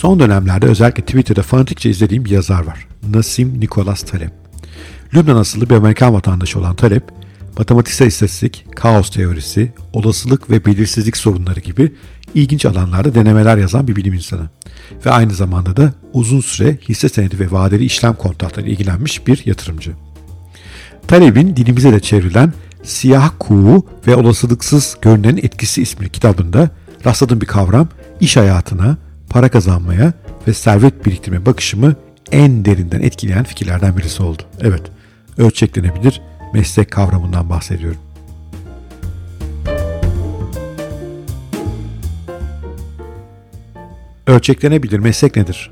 Son dönemlerde özellikle Twitter'da fanatikçe izlediğim bir yazar var. Nasim Nikolas Taleb. Lübnan asıllı bir Amerikan vatandaşı olan Taleb, matematiksel istatistik, kaos teorisi, olasılık ve belirsizlik sorunları gibi ilginç alanlarda denemeler yazan bir bilim insanı. Ve aynı zamanda da uzun süre hisse senedi ve vadeli işlem kontratları ilgilenmiş bir yatırımcı. Taleb'in dilimize de çevrilen Siyah Kuğu ve Olasılıksız Görünen Etkisi isimli kitabında rastladığım bir kavram iş hayatına, para kazanmaya ve servet biriktirme bakışımı en derinden etkileyen fikirlerden birisi oldu. Evet, ölçeklenebilir meslek kavramından bahsediyorum. Ölçeklenebilir meslek nedir?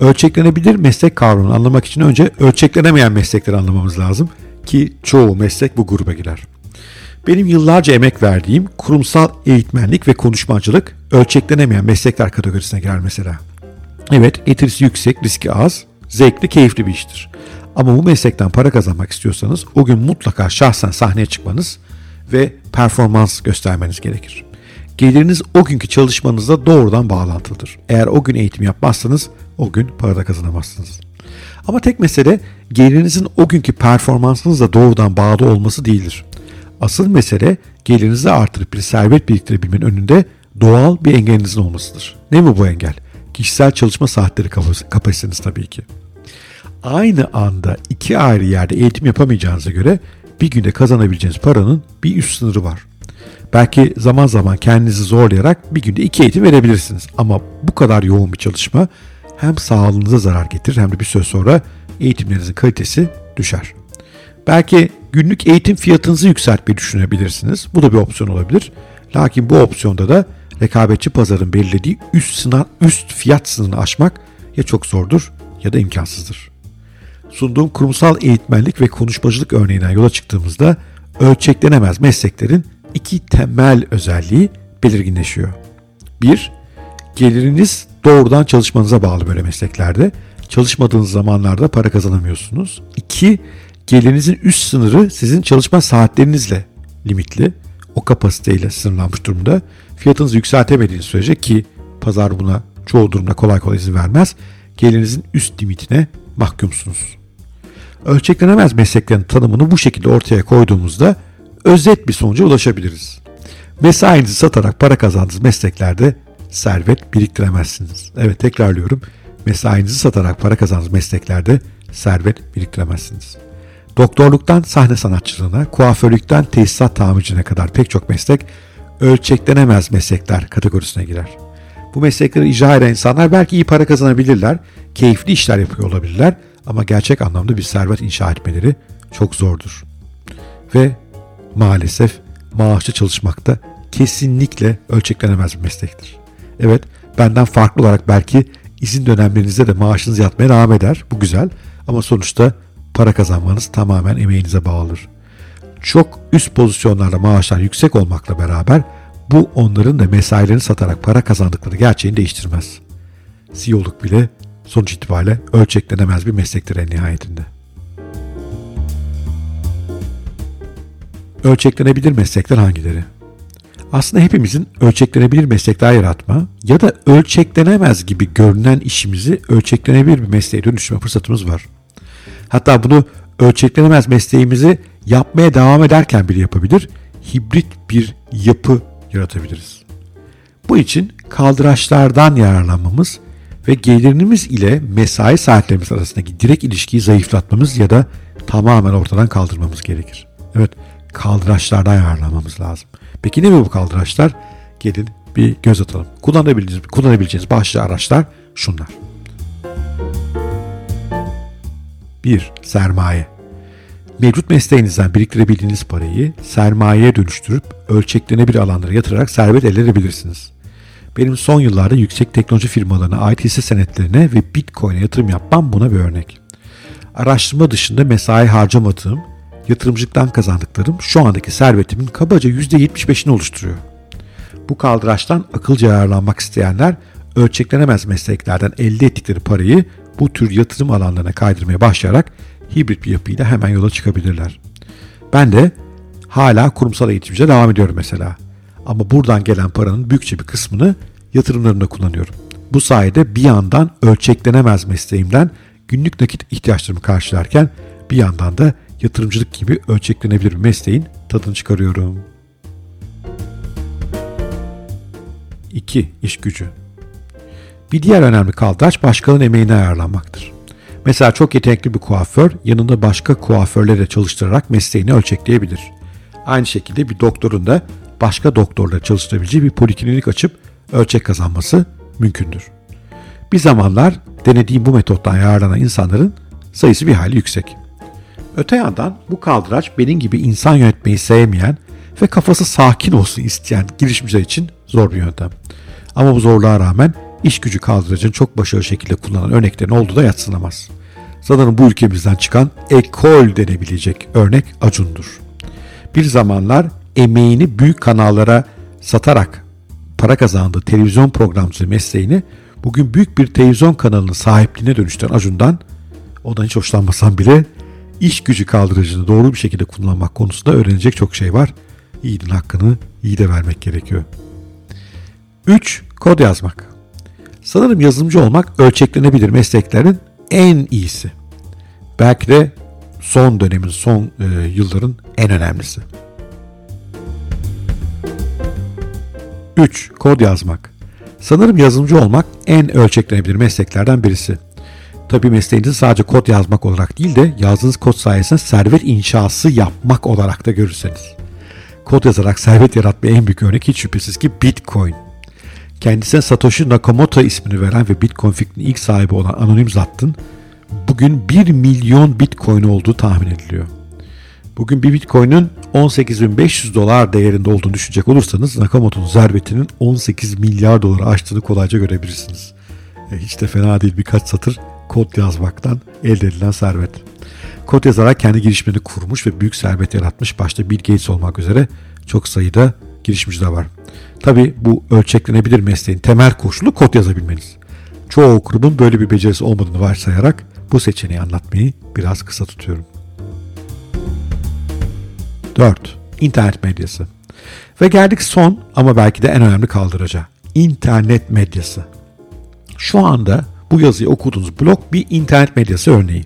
Ölçeklenebilir meslek kavramını anlamak için önce ölçeklenemeyen meslekleri anlamamız lazım ki çoğu meslek bu gruba girer. Benim yıllarca emek verdiğim kurumsal eğitmenlik ve konuşmacılık ölçeklenemeyen meslekler kategorisine girer mesela. Evet, getirisi yüksek, riski az, zevkli, keyifli bir iştir. Ama bu meslekten para kazanmak istiyorsanız o gün mutlaka şahsen sahneye çıkmanız ve performans göstermeniz gerekir. Geliriniz o günkü çalışmanızla doğrudan bağlantılıdır. Eğer o gün eğitim yapmazsanız o gün para da kazanamazsınız. Ama tek mesele gelirinizin o günkü performansınızla doğrudan bağlı olması değildir. Asıl mesele gelirinizi artırıp bir servet biriktirebilmenin önünde doğal bir engelinizin olmasıdır. Ne mi bu engel? Kişisel çalışma saatleri kapasiteniz tabii ki. Aynı anda iki ayrı yerde eğitim yapamayacağınıza göre bir günde kazanabileceğiniz paranın bir üst sınırı var. Belki zaman zaman kendinizi zorlayarak bir günde iki eğitim verebilirsiniz. Ama bu kadar yoğun bir çalışma hem sağlığınıza zarar getirir hem de bir süre sonra eğitimlerinizin kalitesi düşer. Belki günlük eğitim fiyatınızı yükseltmeyi düşünebilirsiniz. Bu da bir opsiyon olabilir. Lakin bu opsiyonda da rekabetçi pazarın belirlediği üst, sınav, üst fiyat sınırını aşmak ya çok zordur ya da imkansızdır. Sunduğum kurumsal eğitmenlik ve konuşmacılık örneğinden yola çıktığımızda ölçeklenemez mesleklerin iki temel özelliği belirginleşiyor. Bir, geliriniz doğrudan çalışmanıza bağlı böyle mesleklerde. Çalışmadığınız zamanlarda para kazanamıyorsunuz. İki, gelirinizin üst sınırı sizin çalışma saatlerinizle limitli. O kapasiteyle sınırlanmış durumda. Fiyatınızı yükseltemediğiniz sürece ki pazar buna çoğu durumda kolay kolay izin vermez. Gelirinizin üst limitine mahkumsunuz. Ölçeklenemez mesleklerin tanımını bu şekilde ortaya koyduğumuzda özet bir sonuca ulaşabiliriz. Mesainizi satarak para kazandığınız mesleklerde servet biriktiremezsiniz. Evet tekrarlıyorum. Mesainizi satarak para kazandığınız mesleklerde servet biriktiremezsiniz. Doktorluktan sahne sanatçılığına, kuaförlükten tesisat tamircine kadar pek çok meslek ölçeklenemez meslekler kategorisine girer. Bu meslekleri icra eden insanlar belki iyi para kazanabilirler, keyifli işler yapıyor olabilirler ama gerçek anlamda bir servet inşa etmeleri çok zordur. Ve maalesef maaşlı çalışmak da kesinlikle ölçeklenemez bir meslektir. Evet, benden farklı olarak belki izin dönemlerinizde de maaşınız yatmaya devam eder. Bu güzel ama sonuçta para kazanmanız tamamen emeğinize bağlıdır. Çok üst pozisyonlarda maaşlar yüksek olmakla beraber bu onların da mesailerini satarak para kazandıkları gerçeğini değiştirmez. CEO'luk bile sonuç itibariyle ölçeklenemez bir meslektir en nihayetinde. Ölçeklenebilir meslekler hangileri? Aslında hepimizin ölçeklenebilir meslekler yaratma ya da ölçeklenemez gibi görünen işimizi ölçeklenebilir bir mesleğe dönüştürme fırsatımız var. Hatta bunu ölçeklenemez mesleğimizi yapmaya devam ederken bile yapabilir, hibrit bir yapı yaratabiliriz. Bu için kaldıraçlardan yararlanmamız ve gelirimiz ile mesai saatlerimiz arasındaki direkt ilişkiyi zayıflatmamız ya da tamamen ortadan kaldırmamız gerekir. Evet, kaldıraçlardan yararlanmamız lazım. Peki ne bu kaldıraçlar? Gelin bir göz atalım. Kullanabileceğiniz, kullanabileceğiniz başlı araçlar şunlar. 1. Sermaye. Mevcut mesleğinizden biriktirebildiğiniz parayı sermayeye dönüştürüp ölçeklenebilir alanlara yatırarak servet elde edebilirsiniz. Benim son yıllarda yüksek teknoloji firmalarına ait hisse senetlerine ve bitcoin'e yatırım yapmam buna bir örnek. Araştırma dışında mesai harcamadığım, yatırımcılıktan kazandıklarım şu andaki servetimin kabaca %75'ini oluşturuyor. Bu kaldıraçtan akılca yararlanmak isteyenler ölçeklenemez mesleklerden elde ettikleri parayı bu tür yatırım alanlarına kaydırmaya başlayarak hibrit bir yapıyla hemen yola çıkabilirler. Ben de hala kurumsal eğitimciye devam ediyorum mesela. Ama buradan gelen paranın büyükçe bir kısmını yatırımlarımda kullanıyorum. Bu sayede bir yandan ölçeklenemez mesleğimden günlük nakit ihtiyaçlarımı karşılarken bir yandan da yatırımcılık gibi ölçeklenebilir bir mesleğin tadını çıkarıyorum. 2. İş gücü. Bir diğer önemli kaldıraç başkanın emeğine ayarlanmaktır. Mesela çok yetenekli bir kuaför yanında başka kuaförleri çalıştırarak mesleğini ölçekleyebilir. Aynı şekilde bir doktorun da başka doktorla çalıştırabileceği bir poliklinik açıp ölçek kazanması mümkündür. Bir zamanlar denediğim bu metottan yararlanan insanların sayısı bir hali yüksek. Öte yandan bu kaldıraç benim gibi insan yönetmeyi sevmeyen ve kafası sakin olsun isteyen girişimciler için zor bir yöntem. Ama bu zorluğa rağmen iş gücü kaldıracını çok başarılı şekilde kullanan örneklerin olduğu da yatsınamaz. Sanırım bu ülkemizden çıkan ekol denebilecek örnek Acun'dur. Bir zamanlar emeğini büyük kanallara satarak para kazandığı televizyon programcılığı mesleğini bugün büyük bir televizyon kanalının sahipliğine dönüştüren Acun'dan ondan hiç hoşlanmasam bile iş gücü kaldırıcını doğru bir şekilde kullanmak konusunda öğrenecek çok şey var. Yiğidin hakkını iyi de vermek gerekiyor. 3. Kod yazmak. Sanırım yazılımcı olmak ölçeklenebilir mesleklerin en iyisi. Belki de son dönemin, son e, yılların en önemlisi. 3. Kod yazmak. Sanırım yazılımcı olmak en ölçeklenebilir mesleklerden birisi. Tabii mesleğinizi sadece kod yazmak olarak değil de yazdığınız kod sayesinde servet inşası yapmak olarak da görürseniz. Kod yazarak servet yaratmaya en büyük örnek hiç şüphesiz ki Bitcoin. Kendisine Satoshi Nakamoto ismini veren ve Bitcoin fikrinin ilk sahibi olan anonim zattın bugün 1 milyon Bitcoin olduğu tahmin ediliyor. Bugün bir Bitcoin'in 18.500 dolar değerinde olduğunu düşünecek olursanız Nakamoto'nun servetinin 18 milyar doları aştığını kolayca görebilirsiniz. E, hiç de fena değil birkaç satır kod yazmaktan elde edilen servet. Kod yazarak kendi girişimini kurmuş ve büyük servet yaratmış başta Bill Gates olmak üzere çok sayıda girişimci de var. Tabi bu ölçeklenebilir mesleğin temel koşulu kod yazabilmeniz. Çoğu kurumun böyle bir becerisi olmadığını varsayarak bu seçeneği anlatmayı biraz kısa tutuyorum. 4. İnternet medyası. Ve geldik son ama belki de en önemli kaldıraca. İnternet medyası. Şu anda bu yazıyı okuduğunuz blog bir internet medyası örneği.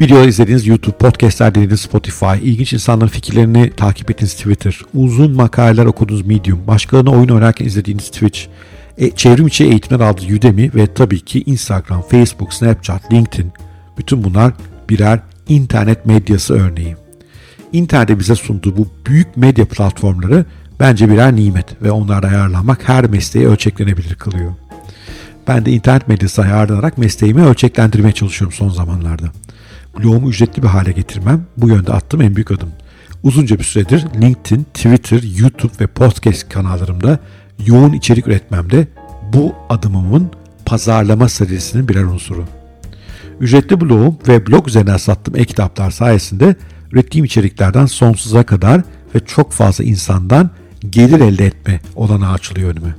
Videolar izlediğiniz YouTube, podcastler dinlediğiniz Spotify, ilginç insanların fikirlerini takip ettiğiniz Twitter, uzun makaleler okuduğunuz Medium, başkalarına oyun oynarken izlediğiniz Twitch, e, çevrim içi eğitimler aldığınız Udemy ve tabii ki Instagram, Facebook, Snapchat, LinkedIn bütün bunlar birer internet medyası örneği. İnternette bize sunduğu bu büyük medya platformları bence birer nimet ve onlara ayarlanmak her mesleği ölçeklenebilir kılıyor. Ben de internet medyası ayarlanarak mesleğimi ölçeklendirmeye çalışıyorum son zamanlarda. Blogumu ücretli bir hale getirmem bu yönde attığım en büyük adım. Uzunca bir süredir LinkedIn, Twitter, YouTube ve podcast kanallarımda yoğun içerik üretmemde bu adımımın pazarlama stratejisinin birer unsuru. Ücretli blogum ve blog üzerinden sattığım e-kitaplar sayesinde ürettiğim içeriklerden sonsuza kadar ve çok fazla insandan gelir elde etme olanağı açılıyor önüme.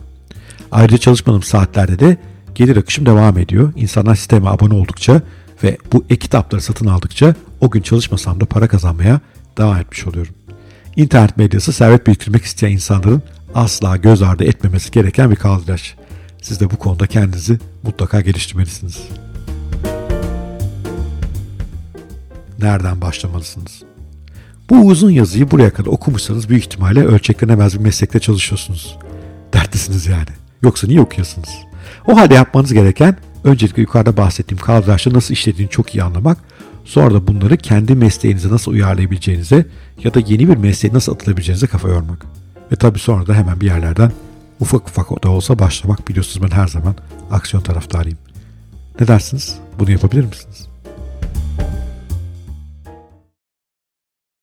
Ayrıca çalışmadığım saatlerde de gelir akışım devam ediyor. İnsanlar sisteme abone oldukça ve bu e-kitapları satın aldıkça o gün çalışmasam da para kazanmaya devam etmiş oluyorum. İnternet medyası servet biriktirmek isteyen insanların asla göz ardı etmemesi gereken bir kaldıraç. Siz de bu konuda kendinizi mutlaka geliştirmelisiniz. Nereden başlamalısınız? Bu uzun yazıyı buraya kadar okumuşsanız büyük ihtimalle ölçeklenemez bir meslekte çalışıyorsunuz. Dertlisiniz yani. Yoksa niye okuyorsunuz? O halde yapmanız gereken öncelikle yukarıda bahsettiğim kaldıraçları nasıl işlediğini çok iyi anlamak, sonra da bunları kendi mesleğinize nasıl uyarlayabileceğinize ya da yeni bir mesleğe nasıl atılabileceğinize kafa yormak. Ve tabii sonra da hemen bir yerlerden ufak ufak da olsa başlamak biliyorsunuz ben her zaman aksiyon taraftarıyım. Ne dersiniz? Bunu yapabilir misiniz?